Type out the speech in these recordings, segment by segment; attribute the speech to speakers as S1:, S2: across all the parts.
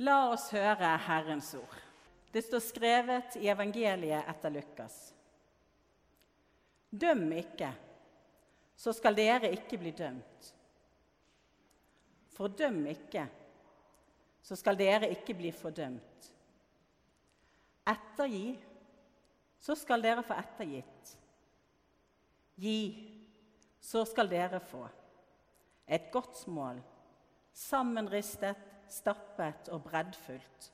S1: La oss høre Herrens ord. Det står skrevet i evangeliet etter Lukas. Døm ikke, så skal dere ikke bli dømt. Fordøm ikke, så skal dere ikke bli fordømt. Ettergi, så skal dere få ettergitt. Gi, så skal dere få. Et godt mål, sammenristet, stappet og breddfullt,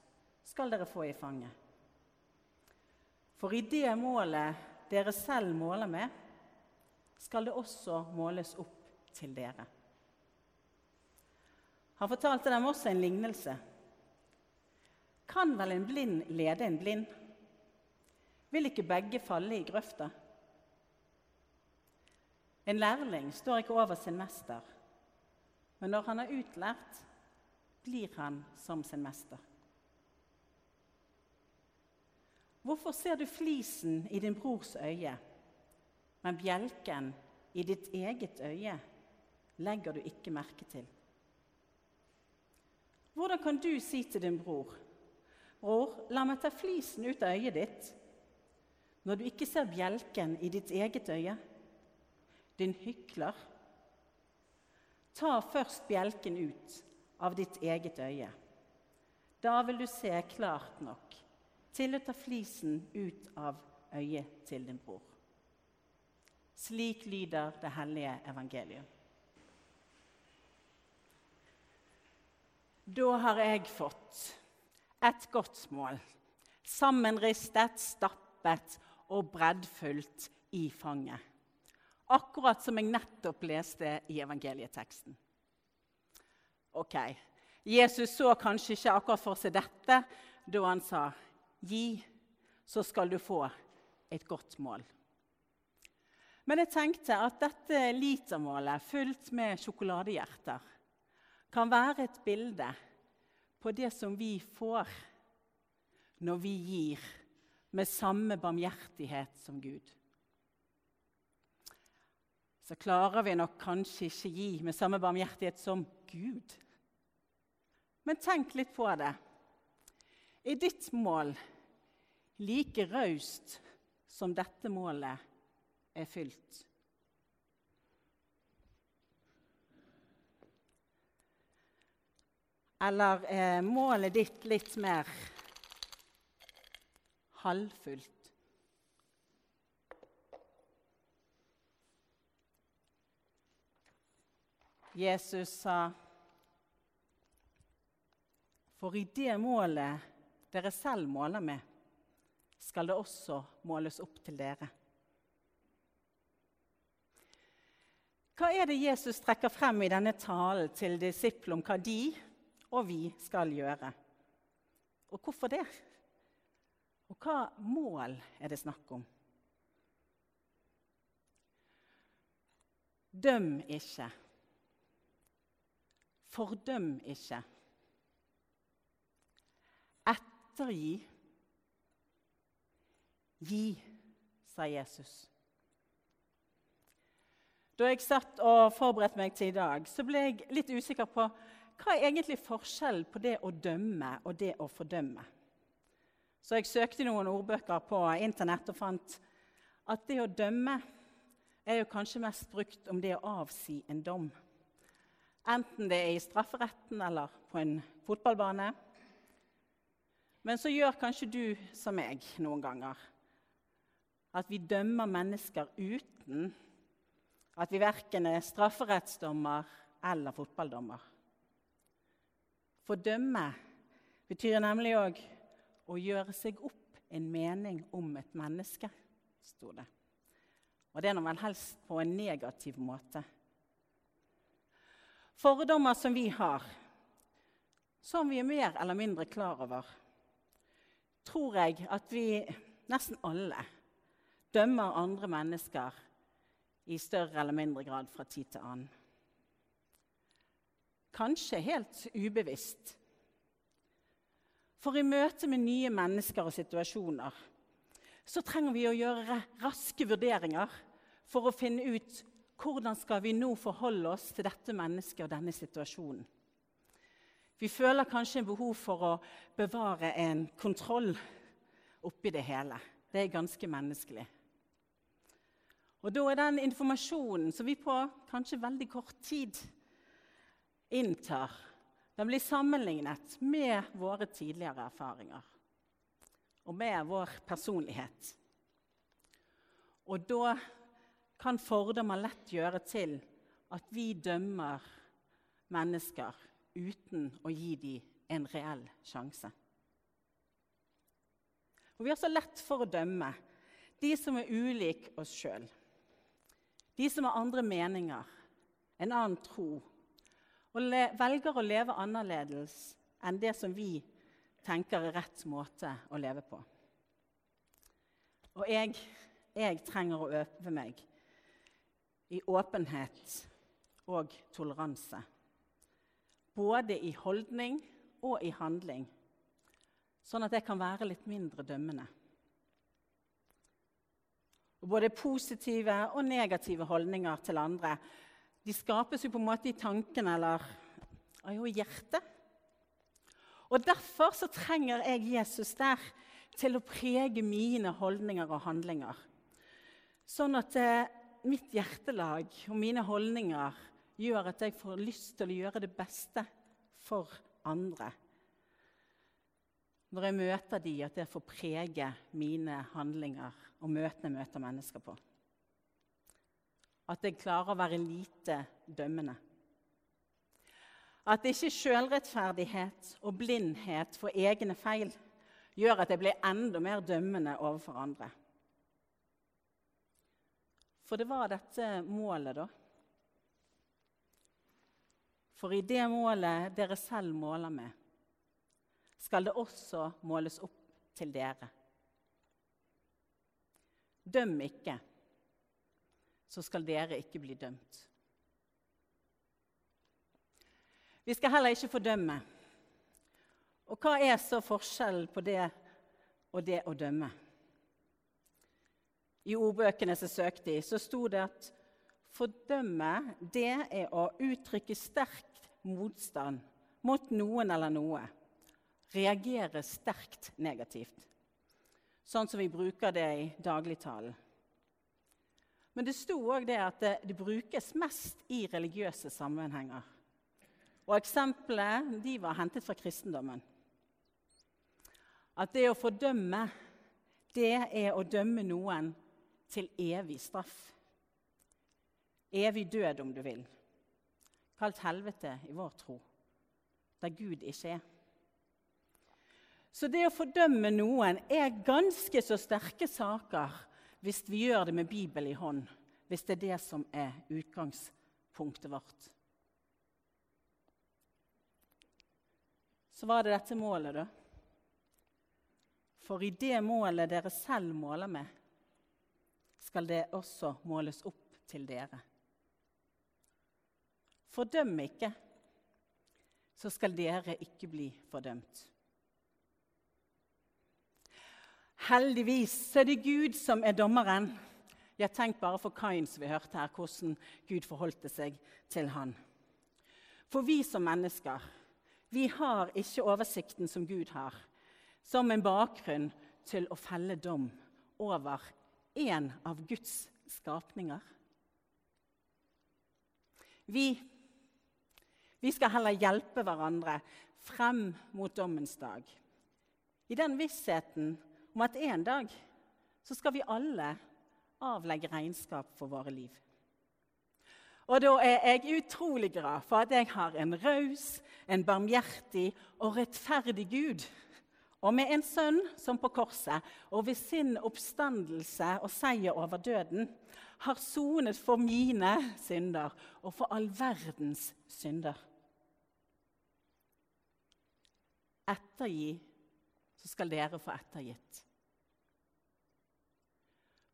S1: skal dere få i fanget. For i det målet dere selv måler med, skal det også måles opp til dere. Han fortalte dem også en lignelse. Kan vel en blind lede en blind? Vil ikke begge falle i grøfta? En lærling står ikke over sin mester, men når han er utlært, blir han som sin mester. Hvorfor ser du flisen i din brors øye, men bjelken i ditt eget øye legger du ikke merke til? Hvordan kan du si til din bror, 'Bror, la meg ta flisen ut av øyet ditt', når du ikke ser bjelken i ditt eget øye? Din hykler. Ta først bjelken ut av ditt eget øye. Da vil du se klart nok til å ta flisen ut av øyet til din bror. Slik lyder det hellige evangeliet. Da har jeg fått et godt mål, sammenristet, stappet og breddfullt i fanget. Akkurat som jeg nettopp leste i evangelieteksten. Ok, Jesus så kanskje ikke akkurat for seg dette da han sa, 'Gi, så skal du få et godt mål'. Men jeg tenkte at dette litermålet fullt med sjokoladehjerter kan være et bilde på det som vi får når vi gir med samme barmhjertighet som Gud. Så klarer vi nok kanskje ikke gi med samme barmhjertighet som Gud. Men tenk litt på det. Er ditt mål like raust som dette målet er fylt? Eller er målet ditt litt mer halvfullt? Jesus sa, 'For i det målet dere selv måler med, skal det også måles opp til dere.' Hva er det Jesus trekker frem i denne talen til disiplene om hva de og vi skal gjøre? Og hvorfor det? Og hva mål er det snakk om? Døm ikke. Fordøm ikke. Ettergi. Gi, sa Jesus. Da jeg satt og forberedte meg til i dag, så ble jeg litt usikker på hva er egentlig forskjellen på det å dømme og det å fordømme. Så jeg søkte noen ordbøker på Internett og fant at det å dømme er jo kanskje mest brukt om det å avsi en dom. Enten det er i strafferetten eller på en fotballbane. Men så gjør kanskje du som meg noen ganger. At vi dømmer mennesker uten at vi verken er strafferettsdommer eller fotballdommer. For dømme betyr nemlig òg å gjøre seg opp en mening om et menneske, sto det. Og det er nå vel helst på en negativ måte. Fordommer som vi har, som vi er mer eller mindre klar over, tror jeg at vi nesten alle dømmer andre mennesker i større eller mindre grad fra tid til annen. Kanskje helt ubevisst. For i møte med nye mennesker og situasjoner så trenger vi å gjøre raske vurderinger for å finne ut hvordan skal vi nå forholde oss til dette mennesket og denne situasjonen. Vi føler kanskje en behov for å bevare en kontroll oppi det hele. Det er ganske menneskelig. Og da er den informasjonen som vi på kanskje veldig kort tid inntar, den blir sammenlignet med våre tidligere erfaringer og med vår personlighet. Og da kan fordommer lett gjøre til at vi dømmer mennesker uten å gi dem en reell sjanse. Og vi har så lett for å dømme de som er ulike oss sjøl. De som har andre meninger, en annen tro, og velger å leve annerledes enn det som vi tenker er rett måte å leve på. Og jeg, jeg trenger å øve meg i åpenhet og toleranse. Både i holdning og i handling, sånn at jeg kan være litt mindre dømmende. Og både positive og negative holdninger til andre de skapes jo på en måte i tanken eller i hjertet. Og Derfor så trenger jeg Jesus der til å prege mine holdninger og handlinger. Sånn at eh, mitt hjertelag og mine holdninger gjør at jeg får lyst til å gjøre det beste for andre. Når jeg møter de, at det får prege mine handlinger og møtene jeg møter mennesker på. At jeg klarer å være lite dømmende. At ikke sjølrettferdighet og blindhet for egne feil gjør at jeg blir enda mer dømmende overfor andre. For det var dette målet, da. For i det målet dere selv måler med, skal det også måles opp til dere. Døm ikke, så skal dere ikke bli dømt. Vi skal heller ikke fordømme. Og hva er så forskjellen på det og det å dømme? I ordbøkene som søkte i, så sto det at fordømme det er å uttrykke sterk motstand mot noen eller noe. Reagere sterkt negativt. Sånn som vi bruker det i dagligtalen. Men det sto òg det at det, det, brukes mest i religiøse sammenhenger. Og Eksemplene de var hentet fra kristendommen. At det å fordømme, det er å dømme noen til evig straff. Evig død, om du vil. Kalt helvete i vår tro, der Gud ikke er. Så det å fordømme noen er ganske så sterke saker hvis vi gjør det med Bibelen i hånd, hvis det er det som er utgangspunktet vårt. Så var det dette målet, da. For i det målet dere selv måler med, skal det også måles opp til dere. Fordøm ikke, så skal dere ikke bli fordømt. Heldigvis er det Gud som er dommeren. Jeg tenk bare for Kain, som vi hørte her, hvordan Gud forholdte seg til han. For vi som mennesker, vi har ikke oversikten som Gud har, som en bakgrunn til å felle dom over en av Guds skapninger. Vi, vi skal heller hjelpe hverandre frem mot dommens dag. I den vissheten om at en dag så skal vi alle avlegge regnskap for våre liv. Og da er jeg utrolig glad for at jeg har en raus, en barmhjertig og rettferdig Gud og med en sønn som på korset og ved sin oppstandelse og seier over døden har sonet for mine synder og for all verdens synder. Ettergi, så skal dere få ettergitt.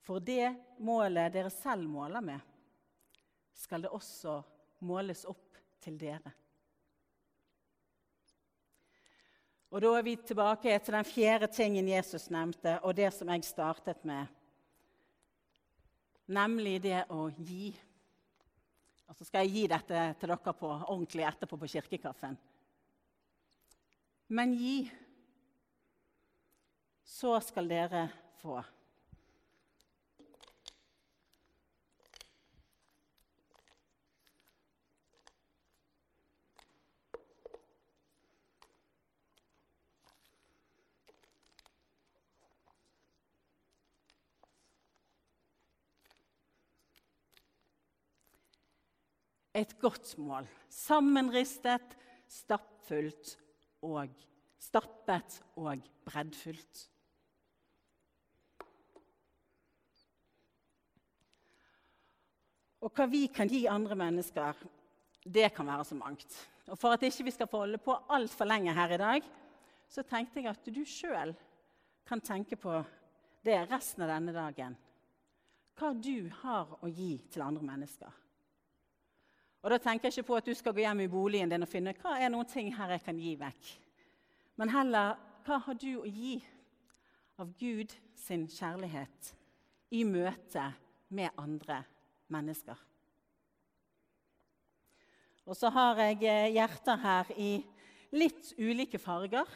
S1: For det målet dere selv måler med, skal det også måles opp til dere. Og Da er vi tilbake til den fjerde tingen Jesus nevnte, og det som jeg startet med. Nemlig det å gi. Og så skal jeg gi dette til dere på ordentlig etterpå på kirkekaffen. men gi, så skal dere få. Et godt mål. Sammenristet, stappfullt og stappet og breddfullt. Og hva vi kan gi andre mennesker, det kan være så mangt. Og For at ikke vi skal få holde på altfor lenge her i dag, så tenkte jeg at du sjøl kan tenke på det resten av denne dagen. Hva du har å gi til andre mennesker. Og Da tenker jeg ikke på at du skal gå hjem i boligen din og finne hva er noen ting her jeg kan gi vekk. Men heller hva har du å gi av Gud sin kjærlighet i møte med andre mennesker? Og så har jeg eh, hjerter her i litt ulike farger.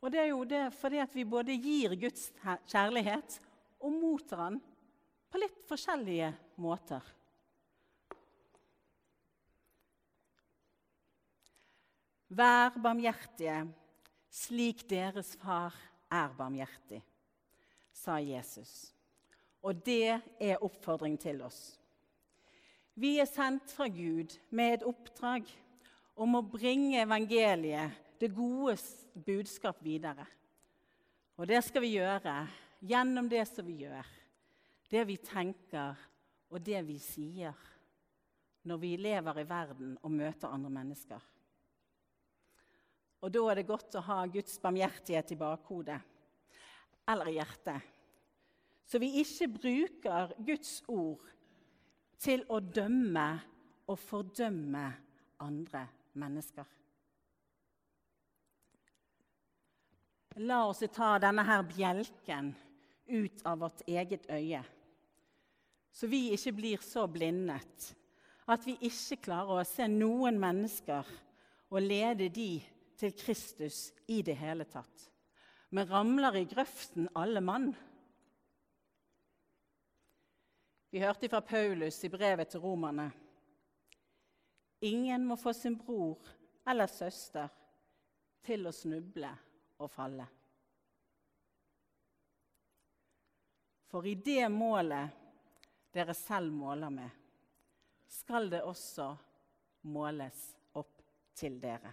S1: Og det er jo det fordi at vi både gir Guds kjærlighet og mottar den på litt forskjellige måter. Vær barmhjertige, slik deres far er barmhjertig, sa Jesus. Og det er oppfordring til oss. Vi er sendt fra Gud med et oppdrag om å bringe evangeliet, det gode budskap, videre. Og det skal vi gjøre gjennom det som vi gjør, det vi tenker og det vi sier når vi lever i verden og møter andre mennesker. Og da er det godt å ha Guds barmhjertighet i bakhodet eller i hjertet. Så vi ikke bruker Guds ord til å dømme og fordømme andre mennesker. La oss ta denne her bjelken ut av vårt eget øye, så vi ikke blir så blindet at vi ikke klarer å se noen mennesker og lede de til Kristus i det hele tatt. Vi ramler i grøften, alle mann. Vi hørte fra Paulus i brevet til romerne. Ingen må få sin bror eller søster til å snuble og falle. For i det målet dere selv måler med, skal det også måles opp til dere.